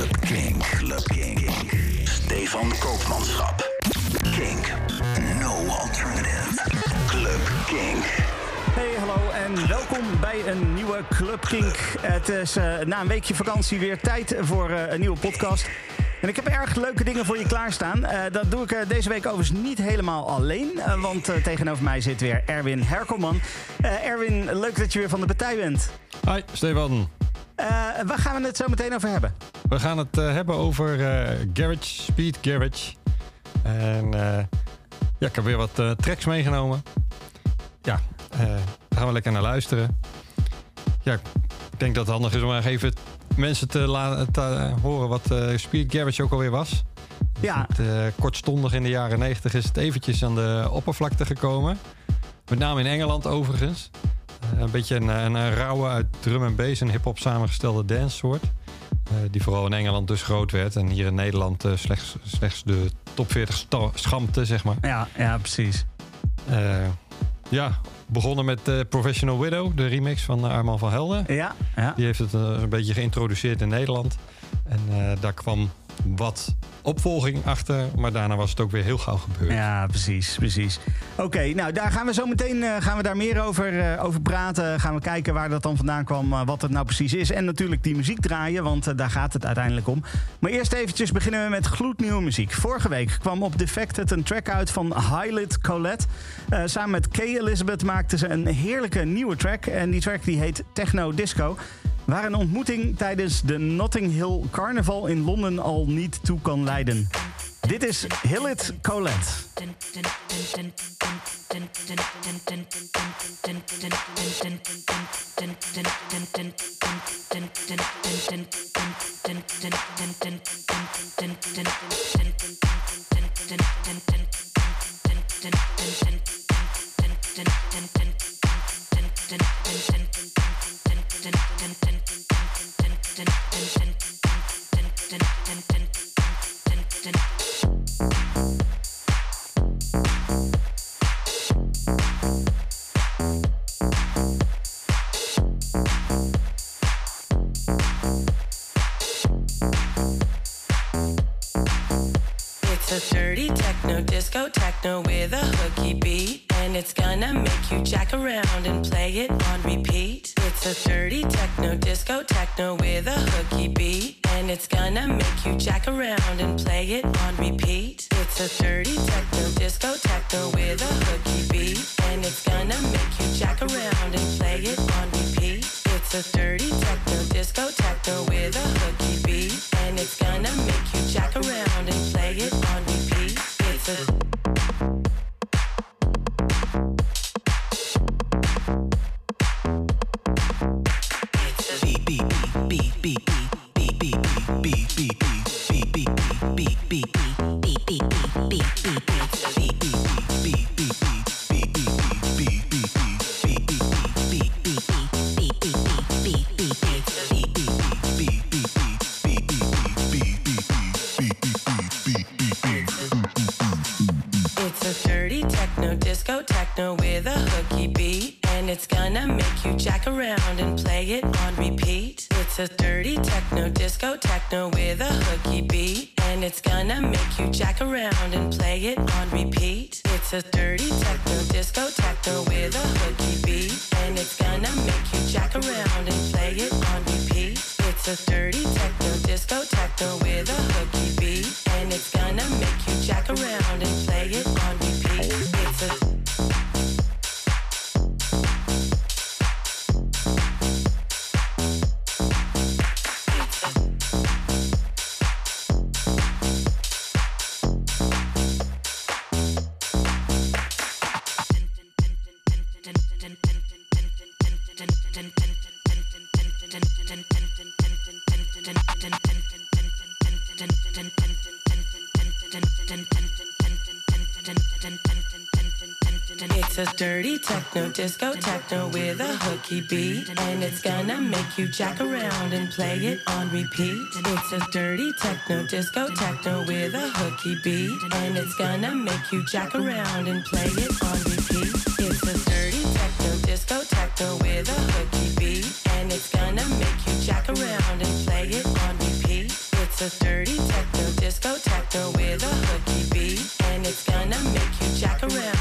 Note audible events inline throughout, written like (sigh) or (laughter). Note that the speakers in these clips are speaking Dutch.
Club King. Club King. Stefan Koopmanschap. Kink. No alternative. Club King. Hey, hallo en welkom bij een nieuwe Club Kink. Het is eh, na een weekje vakantie weer tijd voor eh, een nieuwe podcast. En ik heb erg leuke dingen voor je klaarstaan. Eh, dat doe ik deze week overigens niet helemaal alleen. want tegenover mij zit weer Erwin Herkelman. Eh, Erwin, leuk dat je weer van de partij bent. Hi, Stefan. Eh, waar gaan we het zo meteen over hebben? We gaan het eh, hebben over eh, Garage, Speed Garage. En ja, ik heb weer wat tracks meegenomen. Ja, daar gaan we lekker naar luisteren. Ja, ik denk dat het handig is om even mensen te laten horen wat Speed Garage ook alweer was. Ja, Het, kortstondig in de jaren 90 is het eventjes aan de oppervlakte gekomen. Met name in Engeland overigens. Eh, een beetje een, een, een rauwe uit drum en bass en hip-hop samengestelde dance soort. Eh, die vooral in Engeland dus groot werd. En hier in Nederland eh, slechts, slechts de top 40 sta- schampte, zeg maar. ja, ja precies. Eh, ja, begonnen met eh, Professional Widow, de remix van eh, Arman van Helden. Ja, ja. Die heeft het eh, een beetje geïntroduceerd in Nederland. En eh, daar kwam wat opvolging achter. Maar daarna was het ook weer heel gauw gebeurd. Ja, precies, precies. Oké, nou daar gaan we zo meteen eh, gaan we daar meer over, eh, over praten. Gaan we kijken waar dat dan vandaan kwam, eh, wat het nou precies is. En natuurlijk die muziek draaien, want daar gaat het uiteindelijk om. Maar eerst eventjes beginnen we met gloednieuwe muziek. Vorige week kwam op Defected een track uit van Highlight Colette. Samen met Kay Elizabeth maakten ze een heerlijke nieuwe track. En die track die heet Techno Disco. Waar een ontmoeting tijdens de Notting Hill Carnival in Londen al niet toe kan leiden. Dit is Hillit Colette. Dirty techno disco techno with a hooky beat. And it's gonna make you jack around and play it on repeat. It's a dirty techno disco techno with a hooky beat. And it's gonna make you jack around and play it on repeat. It's a dirty techno disco techno with a hooky beat. And it's gonna make you jack around and play it on repeat. It's a dirty techno disco techno with a hooky beat. And it's gonna make you jack around and play it on repeat. It's a It's gonna make you jack around and play it on repeat. It's a dirty techno disco techno with a hooky beat. And it's gonna make you jack around and play it on repeat. It's a dirty techno disco techno with a hooky beat. And it's gonna make you jack around and play it on repeat. It's a dirty techno disco techno with a hooky beat. And it's gonna make you jack around and play it on repeat. It's a A dirty techno disco techno with a hooky beat. And it's gonna make you jack around and play it on repeat. It's a dirty techno disco techno with a hooky beat. And it's gonna make you jack around and play it on repeat. It's a dirty techno disco techno with a hooky beat. And it's gonna make you jack around and play it on repeat. It's It's a dirty techno, disco techno with a hooky beat. And it's gonna make you jack around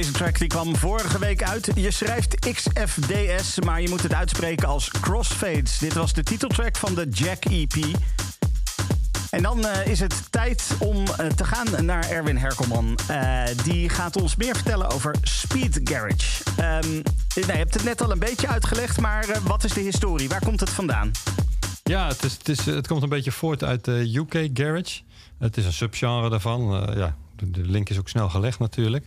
Deze track die kwam vorige week uit. Je schrijft XFDS, maar je moet het uitspreken als Crossfades. Dit was de titeltrack van de Jack EP. En dan uh, is het tijd om uh, te gaan naar Erwin Herkelman. Uh, die gaat ons meer vertellen over Speed Garage. Um, nou, je hebt het net al een beetje uitgelegd, maar wat is de historie? Waar komt het vandaan? Ja, het, is, het, is, het komt een beetje voort uit de UK Garage. Het is een subgenre daarvan. ja, de, link is ook snel gelegd natuurlijk.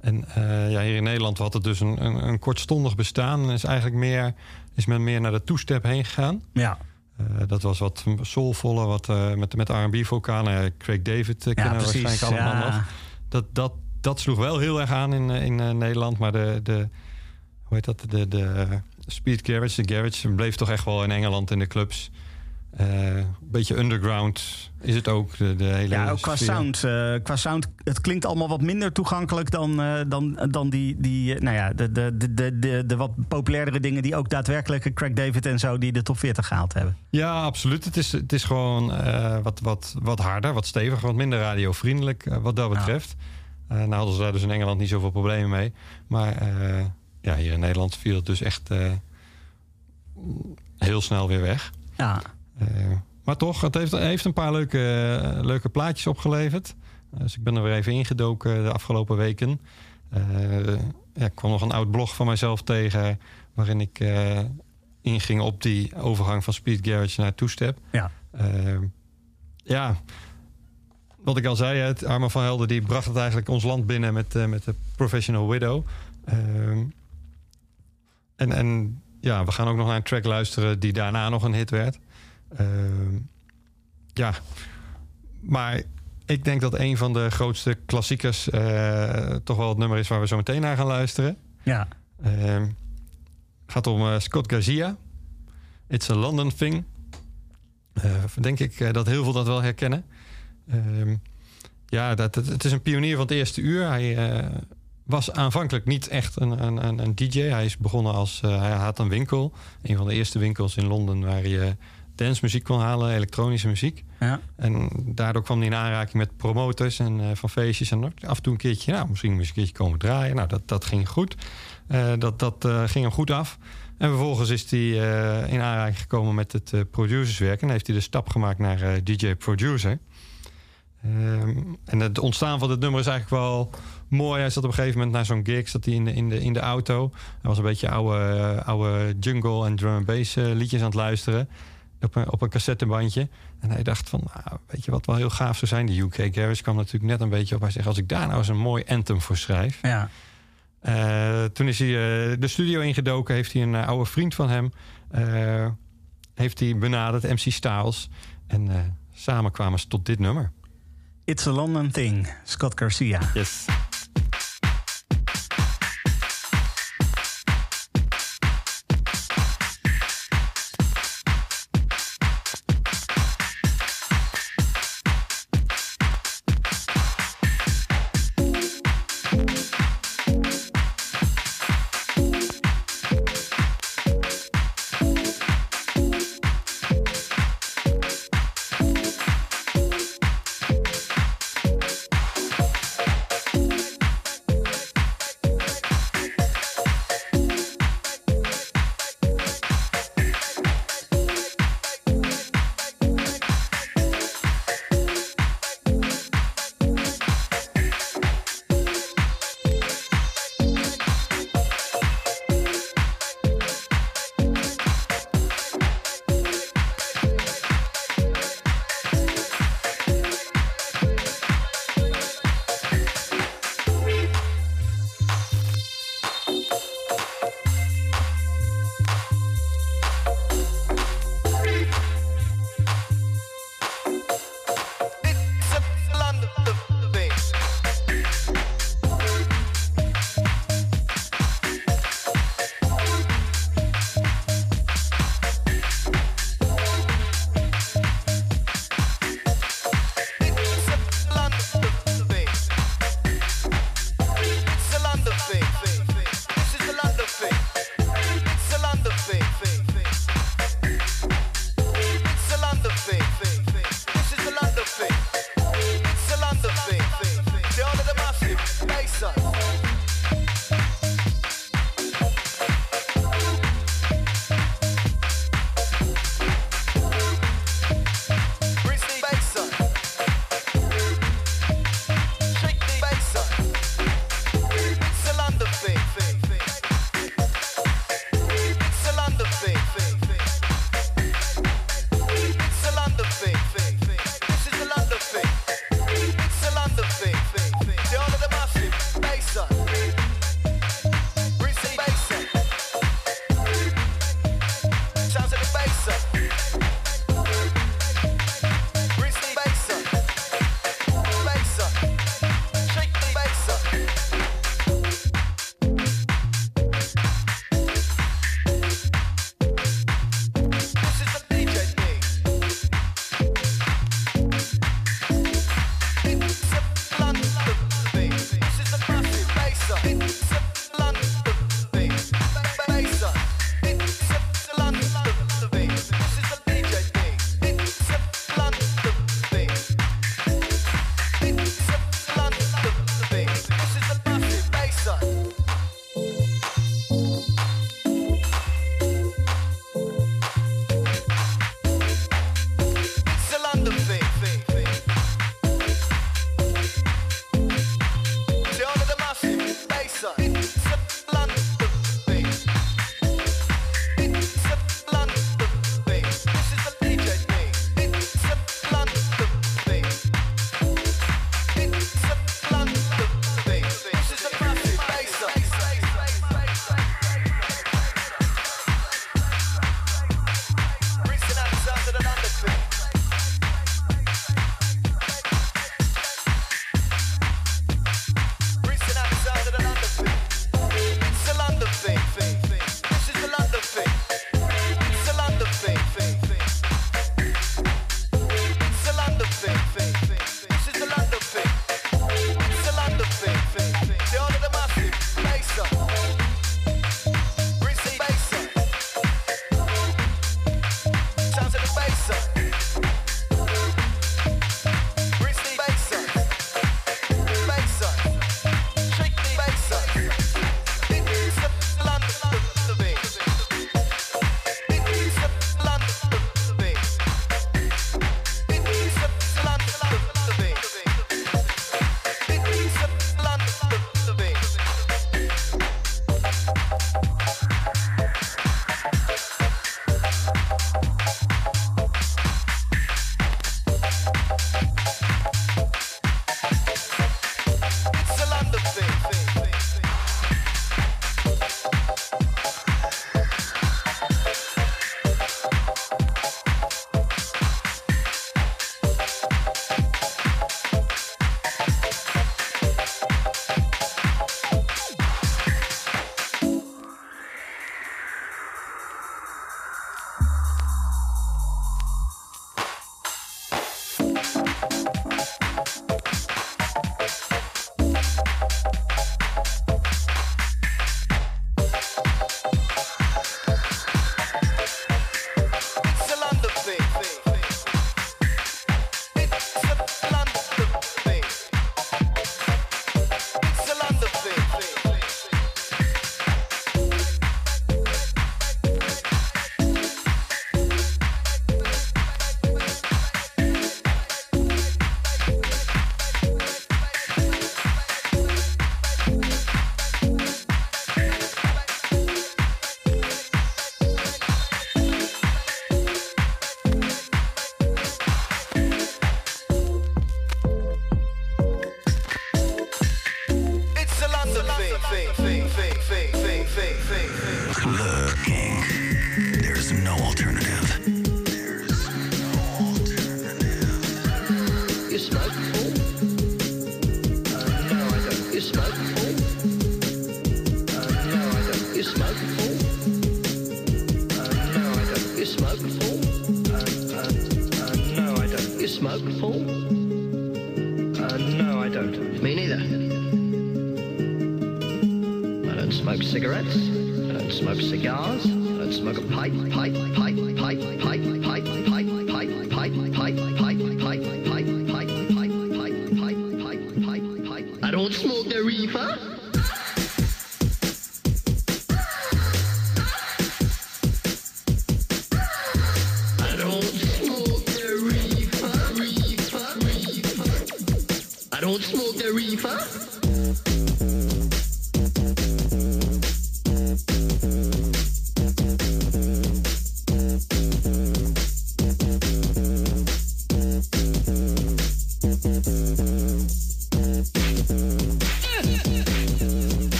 En ja, hier in Nederland had het dus een, een, een kortstondig bestaan. En is eigenlijk meer, is men meer naar de two-step heen gegaan. Ja. Uh, dat was wat soulvolle, wat uh, met, met R&B-vocalen. Craig David kennen we waarschijnlijk allemaal ja. nog. Dat, dat, dat sloeg wel heel erg aan in, in Nederland. Maar de, de, hoe heet dat? De, de Speed Garage, de Garage, bleef toch echt wel in Engeland in de clubs. Een beetje underground is het ook. De, de hele ja, ook qua sound, qua sound. Het klinkt allemaal wat minder toegankelijk dan, dan, dan die, die nou ja, de, de, de, de, de wat populairdere dingen die ook daadwerkelijk Craig David en zo die de top 40 gehaald hebben. Ja, absoluut. Het is, het is gewoon wat, wat, wat harder, wat steviger, wat minder radiovriendelijk wat dat betreft. Ja. nou hadden ze daar dus in Engeland niet zoveel problemen mee. Maar ja, hier in Nederland viel het dus echt heel snel weer weg. Ja. Maar toch, het heeft, heeft een paar leuke, leuke plaatjes opgeleverd. Dus ik ben er weer even ingedoken de afgelopen weken. Ja, ik kwam nog een oud blog van mijzelf tegen... waarin ik inging op die overgang van Speed Garage naar Two-Step. Ja. Ja, wat ik al zei, het Arma van Helden... die bracht het eigenlijk ons land binnen met, met de Professional Widow. en, en ja, we gaan ook nog naar een track luisteren... die daarna nog een hit werd... Uh, ja, maar ik denk dat een van de grootste klassiekers uh, toch wel het nummer is waar we zo meteen naar gaan luisteren. Ja. Uh, gaat om uh, Scott Garcia. It's a London Thing. denk ik dat heel veel dat wel herkennen. Ehm, ja, dat, het, het, is een pionier van het eerste uur. Hij was aanvankelijk niet echt een, een, een, DJ. Hij is begonnen als... hij had een winkel. Een van de eerste winkels in Londen waar je dancemuziek kon halen, elektronische muziek. Ja. En daardoor kwam hij in aanraking met promotors en uh, van feestjes. En af en toe een keertje, nou, misschien een keertje komen draaien. Nou, dat, dat ging goed. Uh, dat dat uh, ging hem goed af. En vervolgens is hij in aanraking gekomen met het producerswerk. En heeft hij de stap gemaakt naar DJ-producer. Um, en het ontstaan van dit nummer is eigenlijk wel mooi. Hij zat op een gegeven moment naar zo'n gig, zat hij in de, in de, in de auto. Hij was een beetje oude, oude jungle en drum and bass liedjes aan het luisteren op een, op een cassettebandje. En hij dacht van, nou, weet je wat wel heel gaaf zou zijn? De UK Garage kwam natuurlijk net een beetje op. Hij zegt, als ik daar nou eens een mooi anthem voor schrijf. Ja. Uh, toen is hij uh, de studio ingedoken. Heeft hij een uh, oude vriend van hem... heeft hij benaderd, MC Styles. En samen kwamen ze tot dit nummer. It's a London Thing, Scott Garcia. Yes.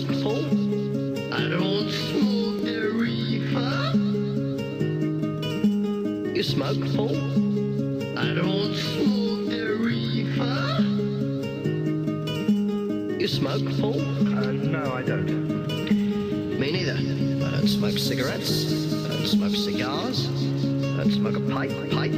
You smoke, Paul? I don't smoke the reefer. You smoke, Paul? I don't smoke the reefer. You smoke, Paul? Uh, no, I don't. Me neither. I don't smoke cigarettes. I don't smoke cigars. I don't smoke a pipe, pipe,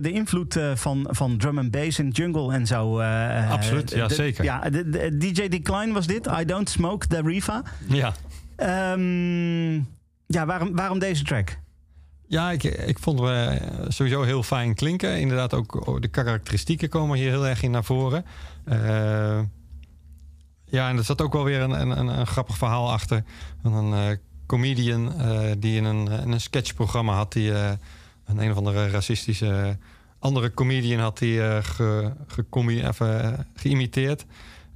de invloed eh, van, van drum and bass en jungle en zo. eh, eh, Absoluut, ja, de- zeker. Ja, de, de- DJ Decline was dit. I Don't Smoke the Riva. Ja. Ehm, ja, waarom, waarom deze track? Ja, ik, ik vond eh, sowieso heel fijn klinken. Inderdaad, ook de karakteristieken komen hier heel erg in naar voren. Eh, ja, en er zat ook wel weer een, een, een, grappig verhaal achter. Van een eh, comedian eh, die in een, in een sketchprogramma had... die eh, een een of andere racistische andere comedian had die eh, ge, even, eh, geïmiteerd.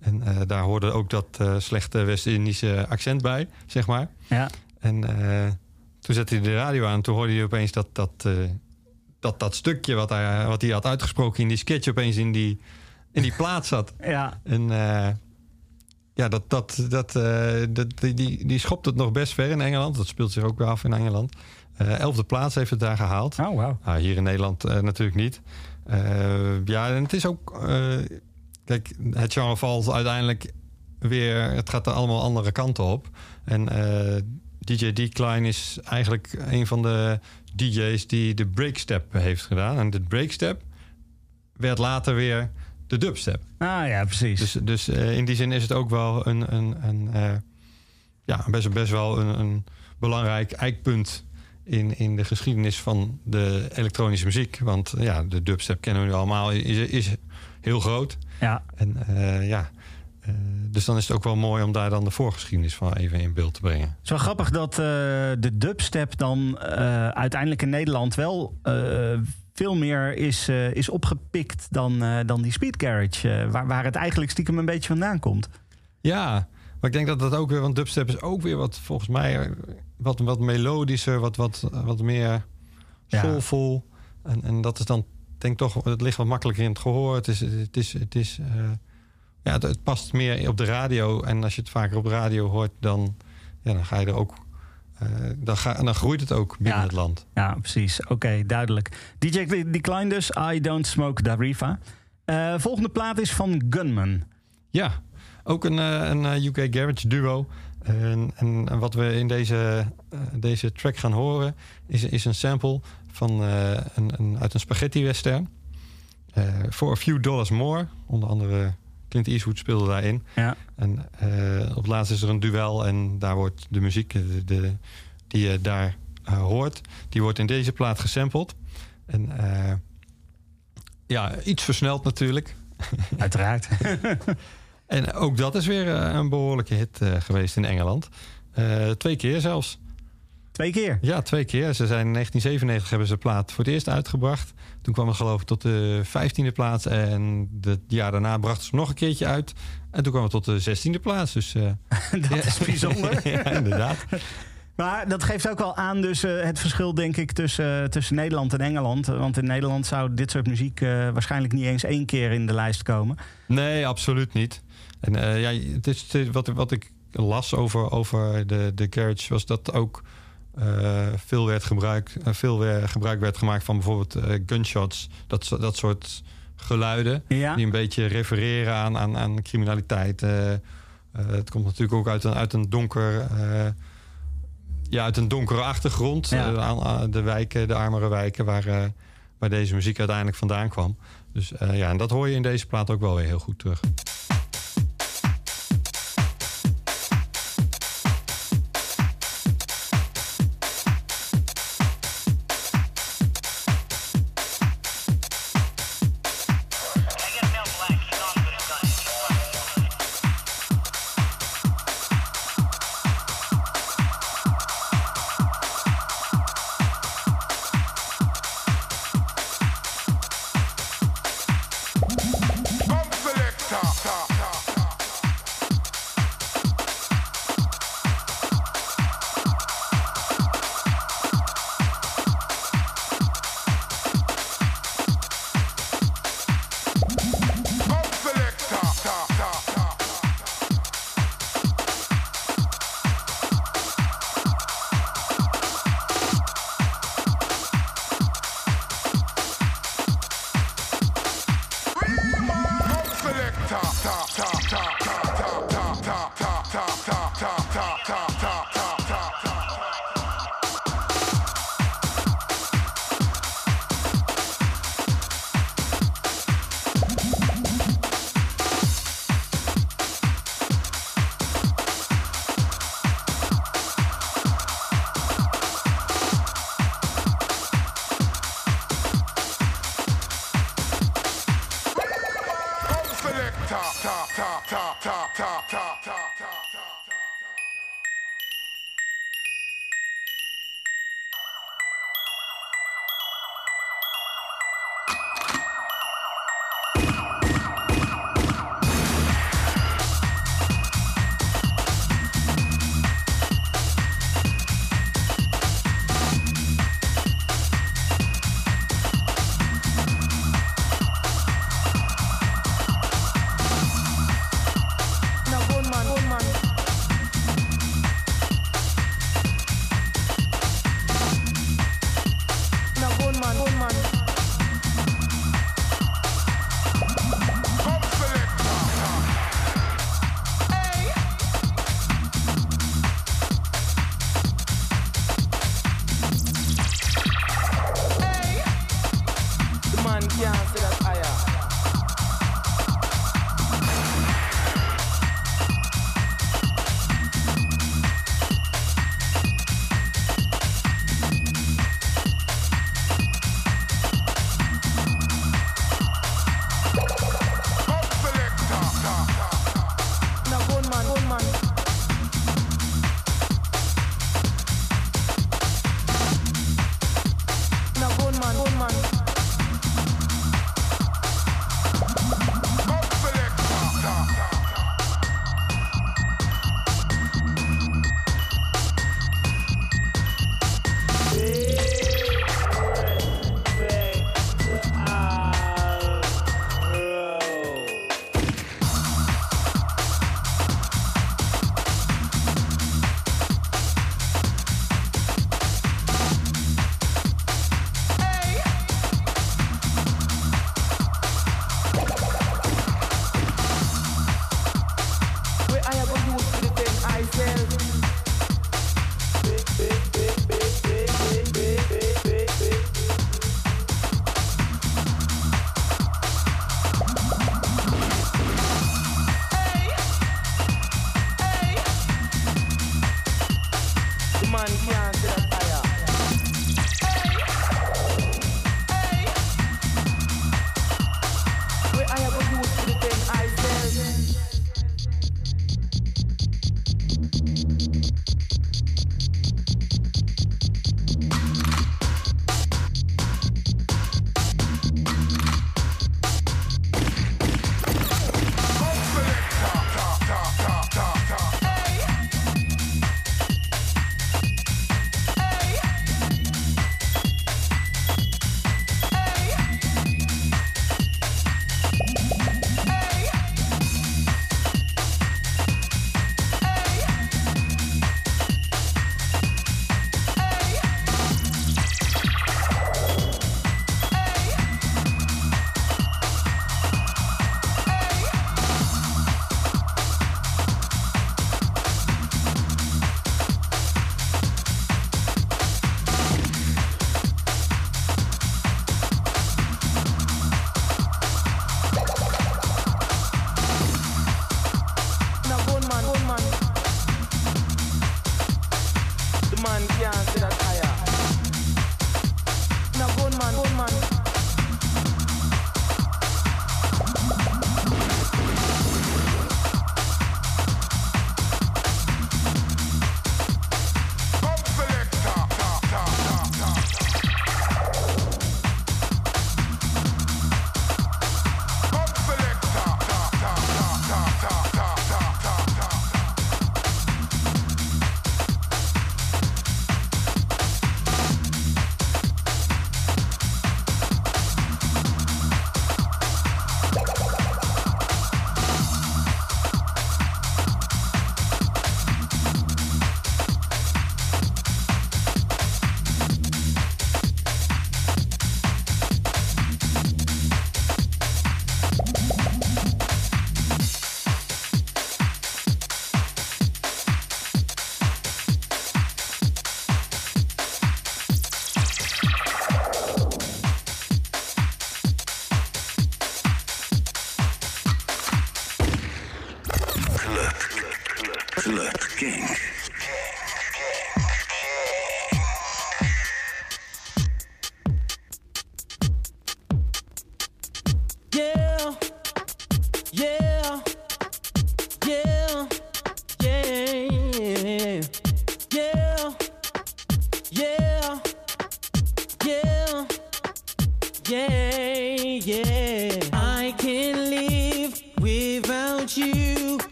En eh, daar hoorde ook dat slechte West-Indische accent bij, zeg maar. Ja. En toen zette hij de radio aan. Toen hoorde hij opeens dat dat, dat, dat stukje wat hij, wat hij had uitgesproken in die sketch opeens in die, in die plaats zat. (laughs) Ja, En ja, dat, dat, dat, dat, die, die, die schopt het nog best ver in Engeland. Dat speelt zich ook weer af in Engeland. Eh, elfde plaats heeft het daar gehaald. oh wow. Ah, hier in Nederland eh, natuurlijk niet. Eh, ja, en het is ook... kijk, het genre valt uiteindelijk weer... Het gaat er allemaal andere kanten op. En DJ Decline is eigenlijk een van de DJ's die de breakstep heeft gedaan. En de breakstep werd later weer de dubstep. Ah ja, precies. Dus, dus in die zin is het ook wel een, een, een ja, best, best wel een, een belangrijk eikpunt in, in de geschiedenis van de elektronische muziek. Want ja, de dubstep kennen we nu allemaal, is, is heel groot. ja. En eh, ja, eh, dus dan is het ook wel mooi om daar dan de voorgeschiedenis van even in beeld te brengen. Het is wel grappig dat eh, de dubstep dan uiteindelijk in Nederland wel veel meer is, is opgepikt dan, dan die Speed Garage. eh, waar, waar het eigenlijk stiekem een beetje vandaan komt. Ja, maar ik denk dat dat ook weer, want dubstep is ook weer wat volgens mij wat, wat melodischer, wat, wat, wat meer Ja. soulful. En, en dat is dan, denk ik toch, het ligt wat makkelijker in het gehoor. Het is, het is, het is eh, ja, het, het past meer op de radio. En als je het vaker op de radio hoort, dan, ja, dan ga je er ook, eh, dan, ga, dan groeit het ook binnen Ja. het land. Ja, precies. Oké, duidelijk. DJ Decline dus, I Don't Smoke Darifa. Eh, volgende plaat is van Gunman. Ja, ook een, eh, een eh, UK Garage duo. En, en, en wat we in deze, eh, deze track gaan horen is, is een sample van, een, een, uit een spaghetti western. For a few dollars more. Onder andere Clint Eastwood speelde daarin. Ja. En eh, op laatst is er een duel en daar wordt de muziek de, de- die je daar hoort, die wordt in deze plaat gesampled. En ja, iets versneld natuurlijk. Uiteraard. (laughs) En ook dat is weer eh, een behoorlijke hit eh, geweest in Engeland. Eh, twee keer zelfs. Twee keer. Ja, twee keer. Ze zijn in 1997 hebben ze de plaat voor het eerst uitgebracht. Toen kwam het geloof ik tot de 15e plaats. En het jaar daarna brachten ze nog een keertje uit. En toen kwam het tot de 16e plaats. Dus (laughs) Dat is bijzonder. (laughs) ja, inderdaad. Maar dat geeft ook wel aan dus het verschil, denk ik, tussen, tussen Nederland en Engeland. Want in Nederland zou dit soort muziek waarschijnlijk niet eens één keer in de lijst komen. Nee, absoluut niet. En eh, ja, het is, wat, wat ik las over, over de, de garage was dat ook eh, veel, werd gebruik, eh, veel weer gebruik werd gemaakt van bijvoorbeeld gunshots. Dat, dat soort geluiden Ja. die een beetje refereren aan, aan, aan criminaliteit. Het komt natuurlijk ook uit een, uit een donker... ja, uit een donkere achtergrond. Ja. De wijken, de armere wijken waar, waar deze muziek uiteindelijk vandaan kwam. Dus ja, en dat hoor je in deze plaat ook wel weer heel goed terug.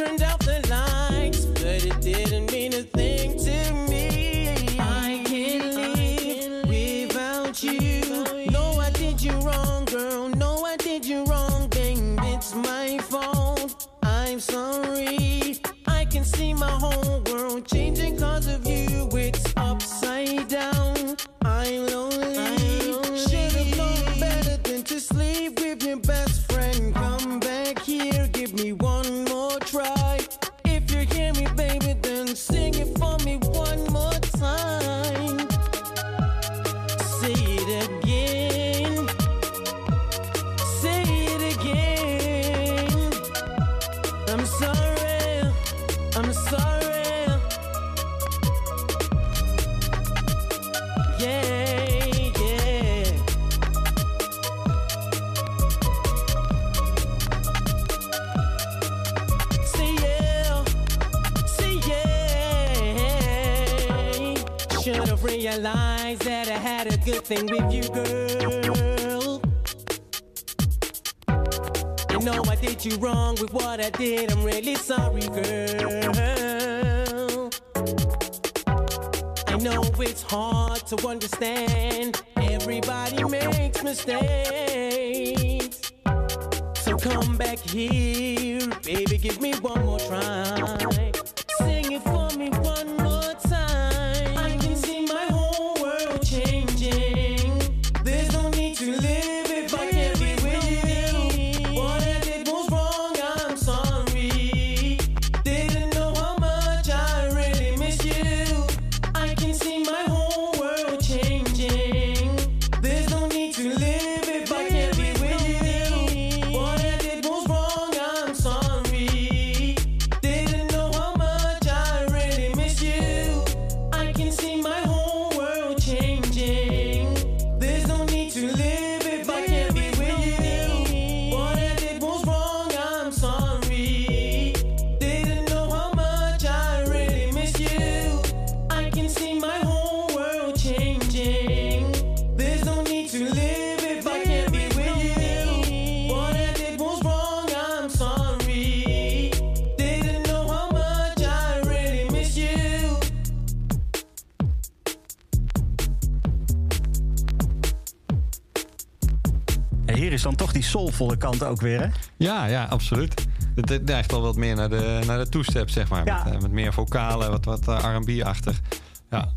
Turned out the kant ook weer, hè? Ja, ja, absoluut. Het neigt al wat meer naar de, naar de two-step, zeg maar. Ja. Met, eh, met meer vocalen, wat, wat eh, R&B-achtig. Ja.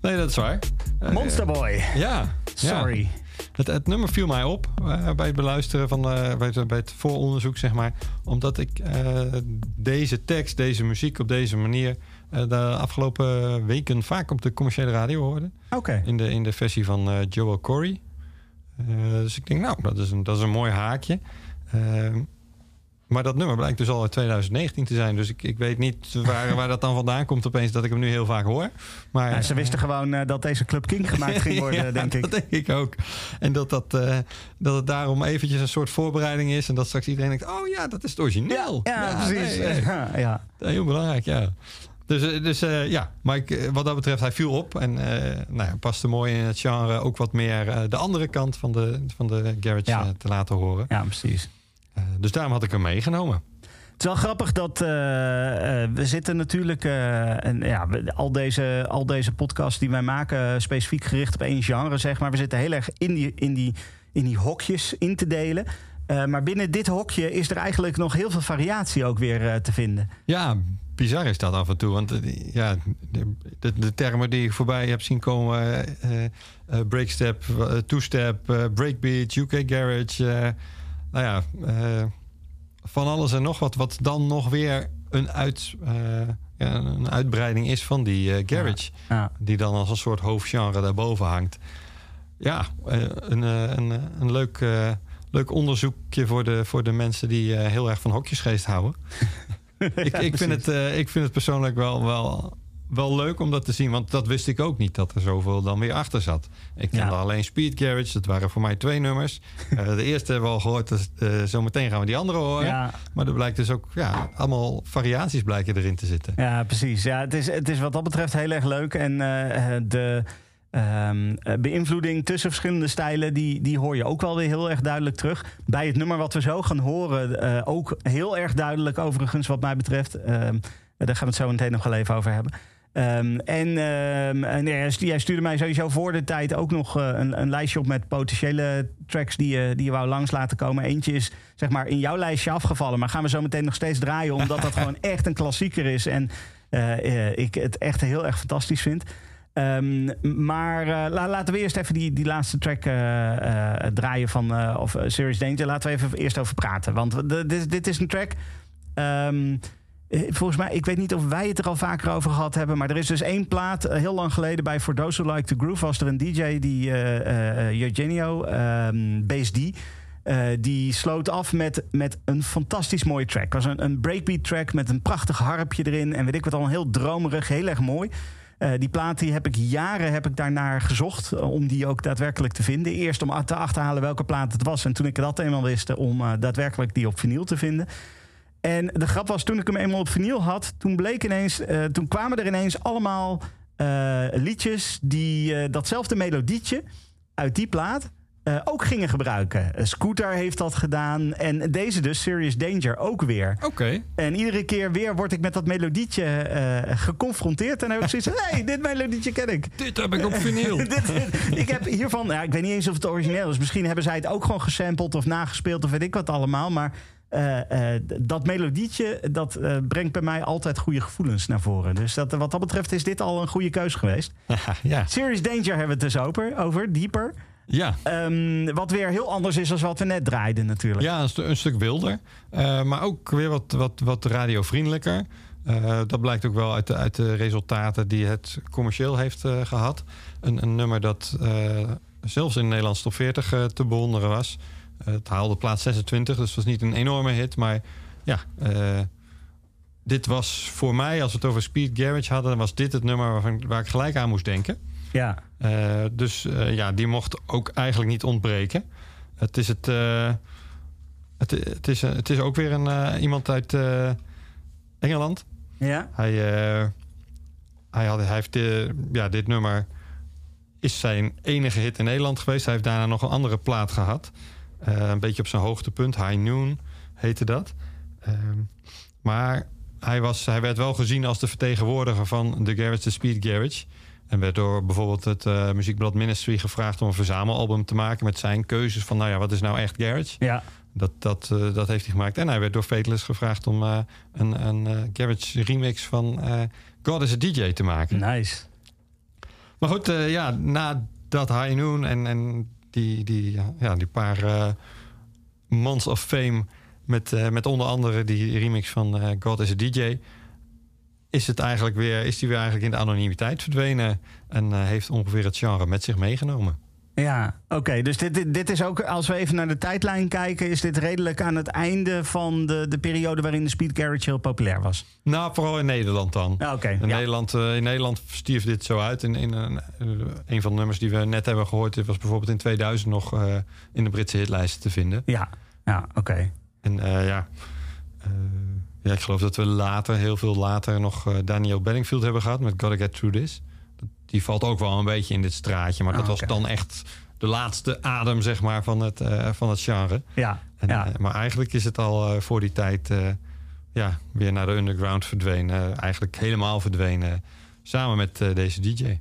Nee, dat is waar. Eh, Monsterboy. Ja. ja. Sorry. Het, het nummer viel mij op bij het beluisteren van de, bij, het, bij het vooronderzoek, zeg maar. Omdat ik deze tekst, deze muziek op deze manier de afgelopen weken vaak op de commerciële radio hoorde. Oké. In de, in de versie van Joel Corey. Eh, dus ik denk, nou, dat is een, dat is een mooi haakje. Ehm, maar dat nummer blijkt dus al uit 2019 te zijn. Dus ik, ik weet niet waar, waar dat dan vandaan komt opeens dat ik hem nu heel vaak hoor. Maar, Ja, ze wisten gewoon eh, dat deze Club King gemaakt ging (laughs) worden, Ja, denk ik. Dat denk ik ook. En dat, dat, eh, dat het daarom eventjes een soort voorbereiding is. En dat straks iedereen denkt, oh ja, dat is het origineel. Ja, precies. nee, nee. Ja, (laughs) ja. Heel belangrijk, ja. Dus, eh, dus eh, ja, maar ik, eh, wat dat betreft, hij viel op. En eh nou ja, paste mooi in het genre ook wat meer de andere kant van de, van de garage Ja. te laten horen. ja, precies. Dus daarom had ik hem meegenomen. Het is wel grappig dat we zitten natuurlijk... en, ja, al, deze, al deze podcasts die wij maken... specifiek gericht op één genre, zeg maar. We zitten heel erg in die, in die, in die hokjes in te delen. Maar binnen dit hokje is er eigenlijk nog heel veel variatie ook weer te vinden. Ja, bizar is dat af en toe. Want eh, ja, de, de, de termen die ik voorbij heb zien komen... eh, eh, breakstep, two-step, eh, breakbeat, UK garage... nou ja, van alles en nog wat... wat dan nog weer een, uit, ja, een uitbreiding is van die garage. Ja. Die dan als een soort hoofdgenre daarboven hangt. Ja, een, een, een leuk, leuk onderzoekje voor de, voor de mensen die heel erg van hokjesgeest houden. (laughs) (laughs) ik, ik, vind het, eh, ik vind het persoonlijk wel, wel wel leuk om dat te zien, want dat wist ik ook niet dat er zoveel dan weer achter zat. Ik kende Ja. alleen Speed Garage, dat waren voor mij twee nummers. Eh, de eerste hebben we al gehoord, dus, eh, zometeen gaan we die andere horen. Ja. Maar er blijkt dus ook ja, allemaal variaties blijken erin te zitten. Ja, precies. Ja, het, is, het is wat dat betreft heel erg leuk. En de ehm, eh, beïnvloeding tussen verschillende stijlen... Die, die hoor je ook wel weer heel erg duidelijk terug. Bij het nummer wat we zo gaan horen... eh, ook heel erg duidelijk overigens wat mij betreft. Ehm, daar gaan we het zo meteen nog wel even over hebben. Ehm, en en jij stu- jij stuurde mij sowieso voor de tijd ook nog eh, een, een lijstje op met potentiële tracks die je, die je wou langs laten komen. Eentje is zeg maar in jouw lijstje afgevallen, maar gaan we zo meteen nog steeds draaien, omdat dat (laughs) gewoon echt een klassieker is en ik het echt heel erg fantastisch vind. Ehm, maar eh, la- laten we eerst even die, die laatste track eh, eh, draaien van of Serious Danger. Laten we even eerst over praten. Want dit, is een track. ehm, eh, Volgens mij, ik weet niet of wij het er al vaker over gehad hebben. Maar er is dus één plaat. heel lang geleden bij For Those Who Like to Groove was er een DJ die Eugenio, ehm Bass D. die sloot af met, met een fantastisch mooie track. Het was een, een breakbeat track met een prachtig harpje erin. En weet ik wat al, heel dromerig, heel erg mooi. Eh, die plaat die heb ik jaren heb ik daarnaar gezocht eh, om die ook daadwerkelijk te vinden. Eerst om te achterhalen welke plaat het was. En toen ik dat eenmaal wist, eh, om daadwerkelijk die op vinyl te vinden. En de grap was, toen ik hem eenmaal op vinyl had, toen bleek ineens, toen kwamen er ineens allemaal liedjes die datzelfde melodietje uit die plaat eh, ook gingen gebruiken. Scooter heeft dat gedaan en deze dus, Serious Danger, ook weer. Oké. En iedere keer weer word ik met dat melodietje eh, geconfronteerd. En dan heb ik zoiets van, (laughs) hé, hey, dit melodietje ken ik. Dit heb ik op vinyl. (laughs) Dit- ik heb hiervan, ja, ik weet niet eens of het origineel is. Misschien hebben zij het ook gewoon gesampled of nagespeeld of weet ik wat allemaal. Maar eh, dat melodietje, dat brengt bij mij altijd goede gevoelens naar voren. Dus dat, wat dat betreft is dit al een goede keus geweest. (laughs) ja. Serious Danger hebben we het dus over, over dieper. Ja. Ehm, wat weer heel anders is dan wat we net draaiden natuurlijk. Ja, een, stu- een stuk wilder. Eh, maar ook weer wat, wat, wat radiovriendelijker. Eh, dat blijkt ook wel uit de, uit de resultaten die het commercieel heeft eh, gehad. Een, een nummer dat zelfs in Nederlands top 40 eh, te bewonderen was. Het haalde plaats 26, dus het was niet een enorme hit. Maar ja, dit was voor mij, als we het over Speed Garage hadden... dan was dit het nummer waarvan, waar ik gelijk aan moest denken. Ja. Eh, dus eh, ja, die mocht ook eigenlijk niet ontbreken. Het is, het, eh, het, het is, het is ook weer een, iemand uit Engeland. Ja? Hij, hij, had, hij heeft eh, ja, dit nummer is zijn enige hit in Nederland geweest. Hij heeft daarna nog een andere plaat gehad. Eh, een beetje op zijn hoogtepunt. High Noon heette dat. Ehm, maar hij, was, hij werd wel gezien als de vertegenwoordiger van de Garage, de Speed Garage. En werd door bijvoorbeeld het eh, muziekblad Ministry gevraagd om een verzamelalbum te maken met zijn keuzes van, nou ja, wat is nou echt garage? Ja. Dat, dat, eh, dat heeft hij gemaakt. En hij werd door Fateless gevraagd om eh, een, een garage remix van God is a DJ te maken. Nice. Maar goed, ja, na dat High Noon en, en die, die, ja, die paar months of fame... Met, met onder andere die remix van God is a DJ... is het eigenlijk weer, is die weer eigenlijk in de anonimiteit verdwenen... en eh, heeft ongeveer het genre met zich meegenomen. Ja, oké. dus dit, dit, dit is ook, als we even naar de tijdlijn kijken, is dit redelijk aan het einde van de, de periode waarin de Speed Garage heel populair was. Nou, vooral in Nederland dan. Ja, oké. In, ja. Nederland, eh, in Nederland stierf dit zo uit. In, in een, eh, een van de nummers die we net hebben gehoord... dit was bijvoorbeeld in 2000 nog in de Britse hitlijsten te vinden. Ja, ja oké. En ja, ja, ik geloof dat we later, heel veel later... nog eh, Daniel Bedingfield hebben gehad met Gotta Get Through This. Die valt ook wel een beetje in dit straatje. Maar dat Ah, was oké. dan echt de laatste adem zeg maar, van, het, eh, van het genre. Ja, En, ja. eh, maar eigenlijk is het al voor die tijd ja, weer naar de underground verdwenen. Eigenlijk helemaal verdwenen. Samen met deze DJ.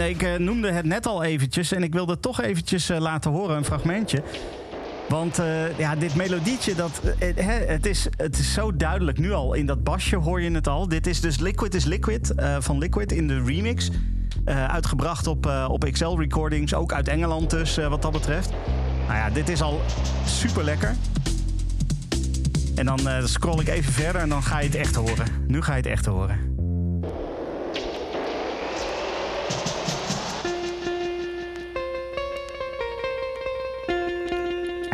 En ik eh, noemde het net al eventjes. En ik wilde toch eventjes eh, laten horen, een fragmentje. Want eh, ja, dit melodietje, dat, het, is, het is zo duidelijk nu al. In dat basje hoor je het al. Dit is dus Liquid is Liquid van Liquid in de remix. Uitgebracht op, op XL Recordings. Ook uit Engeland dus, wat dat betreft. Nou ja, dit is al super lekker. En dan scroll ik even verder en dan ga je het echt horen. Nu ga je het echt horen.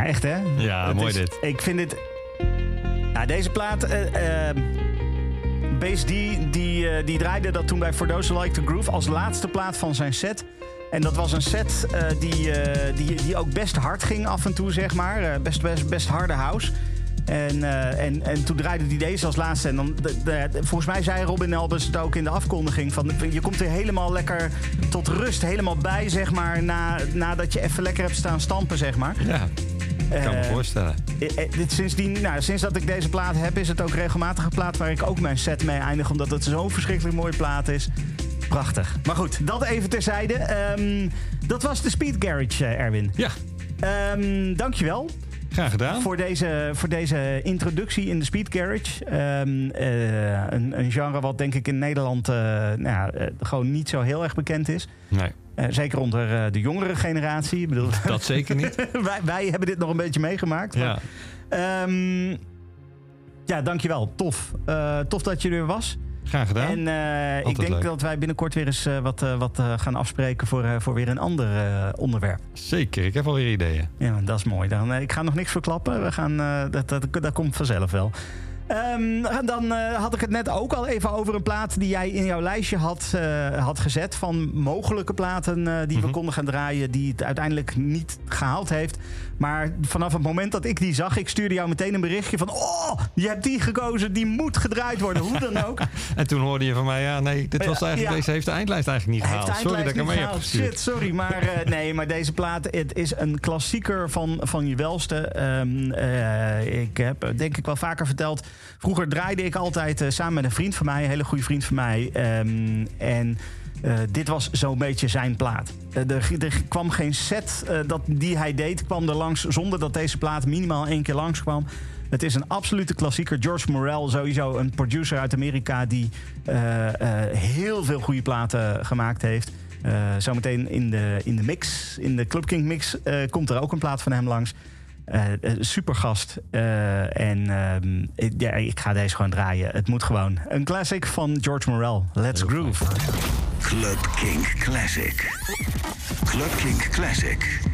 Ja, echt hè? Ja, Het mooi is- dit. Ik vind dit... Ja, deze plaat... eh eh, Base D, die, eh, die draaide dat toen bij For Those Like The Groove... als laatste plaat van zijn set. En dat was een set die, die, die ook best hard ging af en toe, zeg maar. Best, best, best harde house. En, en, en toen draaide hij deze als laatste. En dan, de, de- volgens mij zei Robin Elbers het ook in de afkondiging. Van, je komt er helemaal lekker tot rust, helemaal bij, zeg maar. Na, nadat je even lekker hebt staan stampen, zeg maar. Ja, ik kan me Eh, voorstellen. eh, eh, sindsdien, nou, sinds dat ik deze plaat heb, is het ook regelmatig een plaat waar ik ook mijn set mee eindig. Omdat het zo'n verschrikkelijk mooie plaat is. Prachtig. Maar goed, dat even terzijde. Ehm, dat was de Speed Garage, Erwin. Ja, Ehm dankjewel graag gedaan. voor deze, voor deze introductie in de Speed Garage. Ehm, eh, een, een genre wat denk ik in Nederland nou ja, gewoon niet zo heel erg bekend is. Nee, Eh, zeker onder eh, de jongere generatie. Ik bedoel, dat zeker niet. (laughs) wij, wij hebben dit nog een beetje meegemaakt. Ja, Ehm, ja, dankjewel. Tof. Eh, tof dat je er was. graag gedaan. En ik denk leuk. dat wij binnenkort weer eens wat, wat gaan afspreken voor, voor weer een ander onderwerp. Zeker, ik heb alweer ideeën. Ja, dat is mooi. Dan, ik ga nog niks verklappen. We gaan, dat, dat, dat komt vanzelf wel. Ehm, dan eh, had ik het net ook al even over een plaat die jij in jouw lijstje had, eh, had gezet. Van mogelijke platen eh, die we Mhm. konden gaan draaien. Die het uiteindelijk niet gehaald heeft. Maar vanaf het moment dat ik die zag, ik stuurde jou meteen een berichtje van. Oh, je hebt die gekozen, die moet gedraaid worden. Hoe dan ook. (laughs) En toen hoorde je van mij, ja, nee, dit was eigenlijk, ja. deze heeft de eindlijst eigenlijk niet gehaald. Sorry dat ik hem mee eindlijst heb gestuurd. Shit, sorry. Maar eh, nee, maar deze plaat het is een klassieker van, van je welste. Ehm, eh, ik heb eh, denk ik wel vaker verteld. Vroeger draaide ik altijd samen met een vriend van mij, een hele goede vriend van mij. Ehm, en eh, dit was zo'n beetje zijn plaat. Eh, er, er kwam geen set eh, dat, die hij deed, kwam er langs zonder dat deze plaat minimaal één keer langskwam. Het is een absolute klassieker. George Morel, sowieso een producer uit Amerika die eh, eh, heel veel goede platen gemaakt heeft. Eh, zometeen in de, in de mix, in de Club King mix, eh, komt er ook een plaat van hem langs. Eh super gast. Eh, en ehm, ik, ja, ik ga deze gewoon draaien. Het moet gewoon. Een classic van George Morel. Let's groove. Club King Classic. Club King Classic.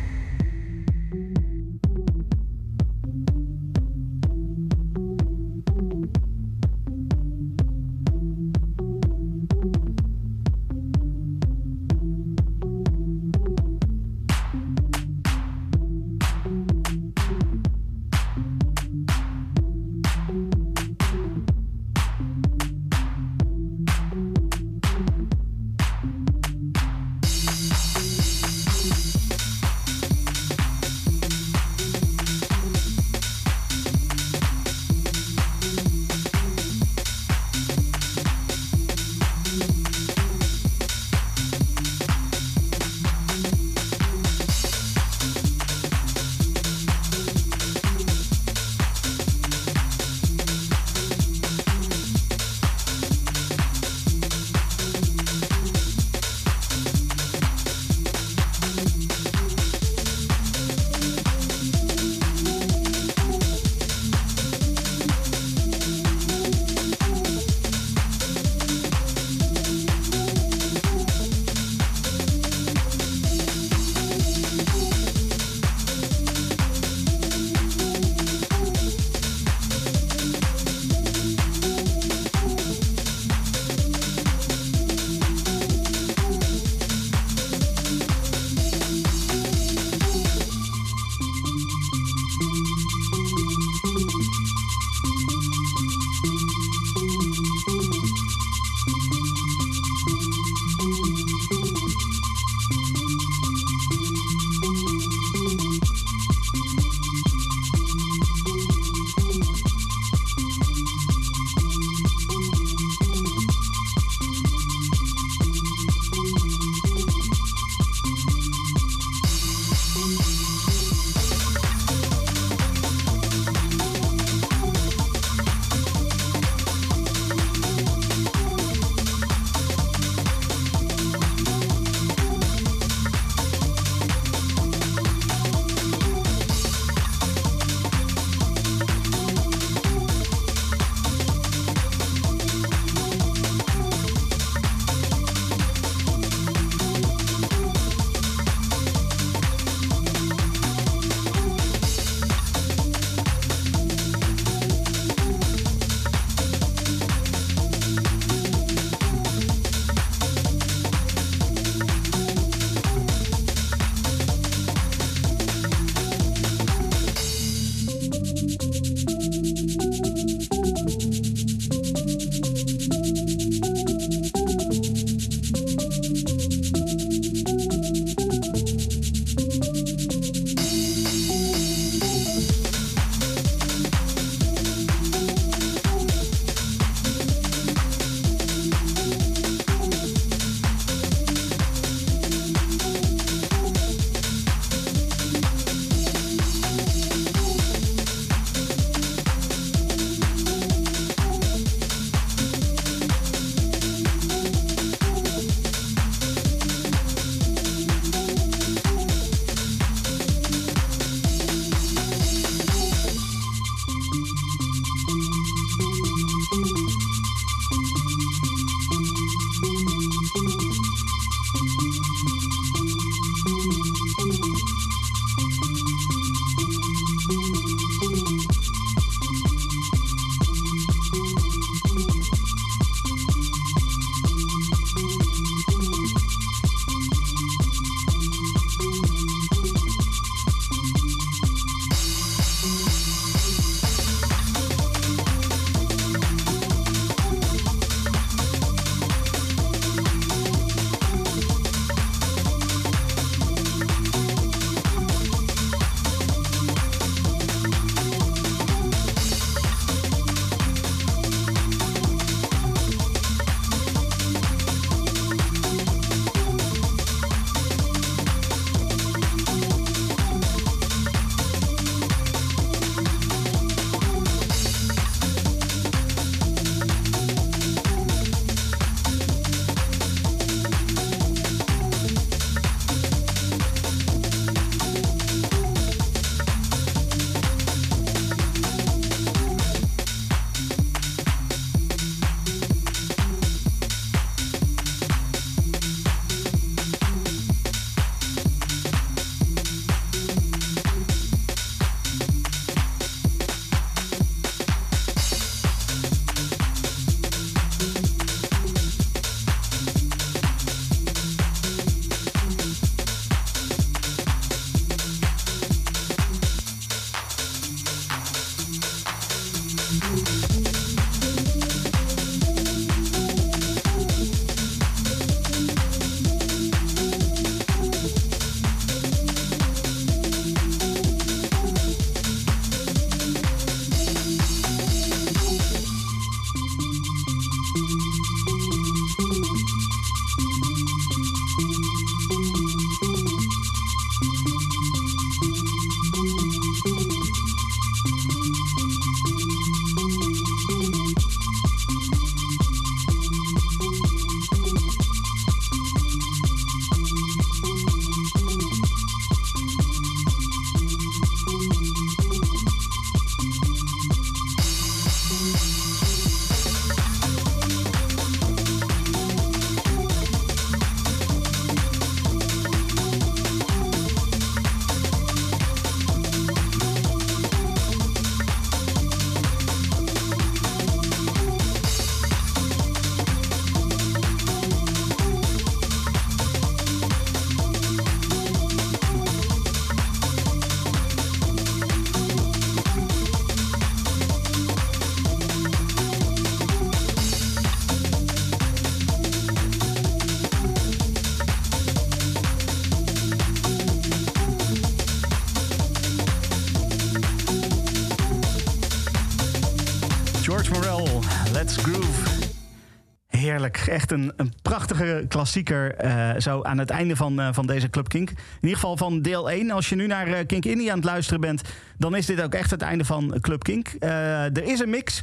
Heerlijk. Echt een, een prachtige klassieker. eh, zo aan het einde van, eh, van deze Club Kink. In ieder geval van deel 1. Als je nu naar eh, Kink Indie aan het luisteren bent, dan is dit ook echt het einde van Club Kink. Er is een mix.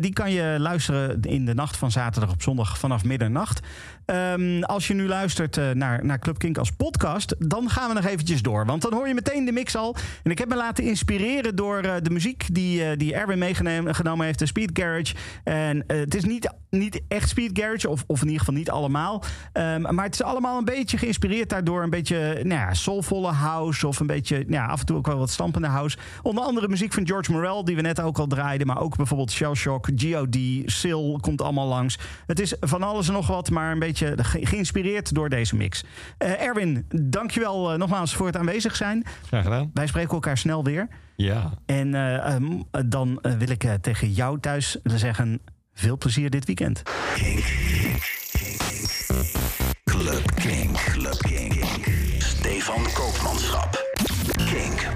die kan je luisteren in de nacht van zaterdag op zondag vanaf middernacht. Ehm, als je nu luistert naar, naar Club Kink als dan gaan we nog eventjes door. Want dan hoor je meteen de mix al. En ik heb me laten inspireren door eh, de muziek die, eh, die Erwin meegenomen heeft, de Speed Garage. En eh, het is niet, niet echt Speed Garage, of, of in ieder geval niet allemaal. Ehm, maar het is allemaal een beetje geïnspireerd daardoor. Een beetje nou ja, soulvolle house of een beetje nou ja, af en toe ook wel wat stampende house. Onder andere muziek van George Morel, die we net ook al draaiden. Maar ook bijvoorbeeld Shell Shock, G.O.D., Sil komt allemaal langs. Het is van alles en nog wat, maar een beetje ge- geïnspireerd door deze mix. Erwin, dankjewel uh, nogmaals voor het aanwezig zijn. Graag gedaan. Wij spreken elkaar snel weer. Ja. En uh, um, dan uh, wil ik uh, tegen jou thuis zeggen: veel plezier dit weekend. Kink, kink, kink, Club Kink, Club Kink. Stefan Koopmanschap. Kink,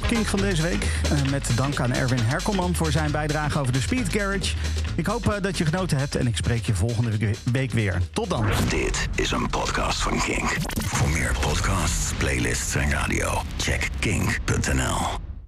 King van deze week. Uh, met dank aan Erwin Herkelman voor zijn bijdrage over de Speed Garage. Ik hoop uh, dat je genoten hebt en ik spreek je volgende week weer. Tot dan. Dit is een podcast van King. Voor meer podcasts, playlists en radio, check king.nl.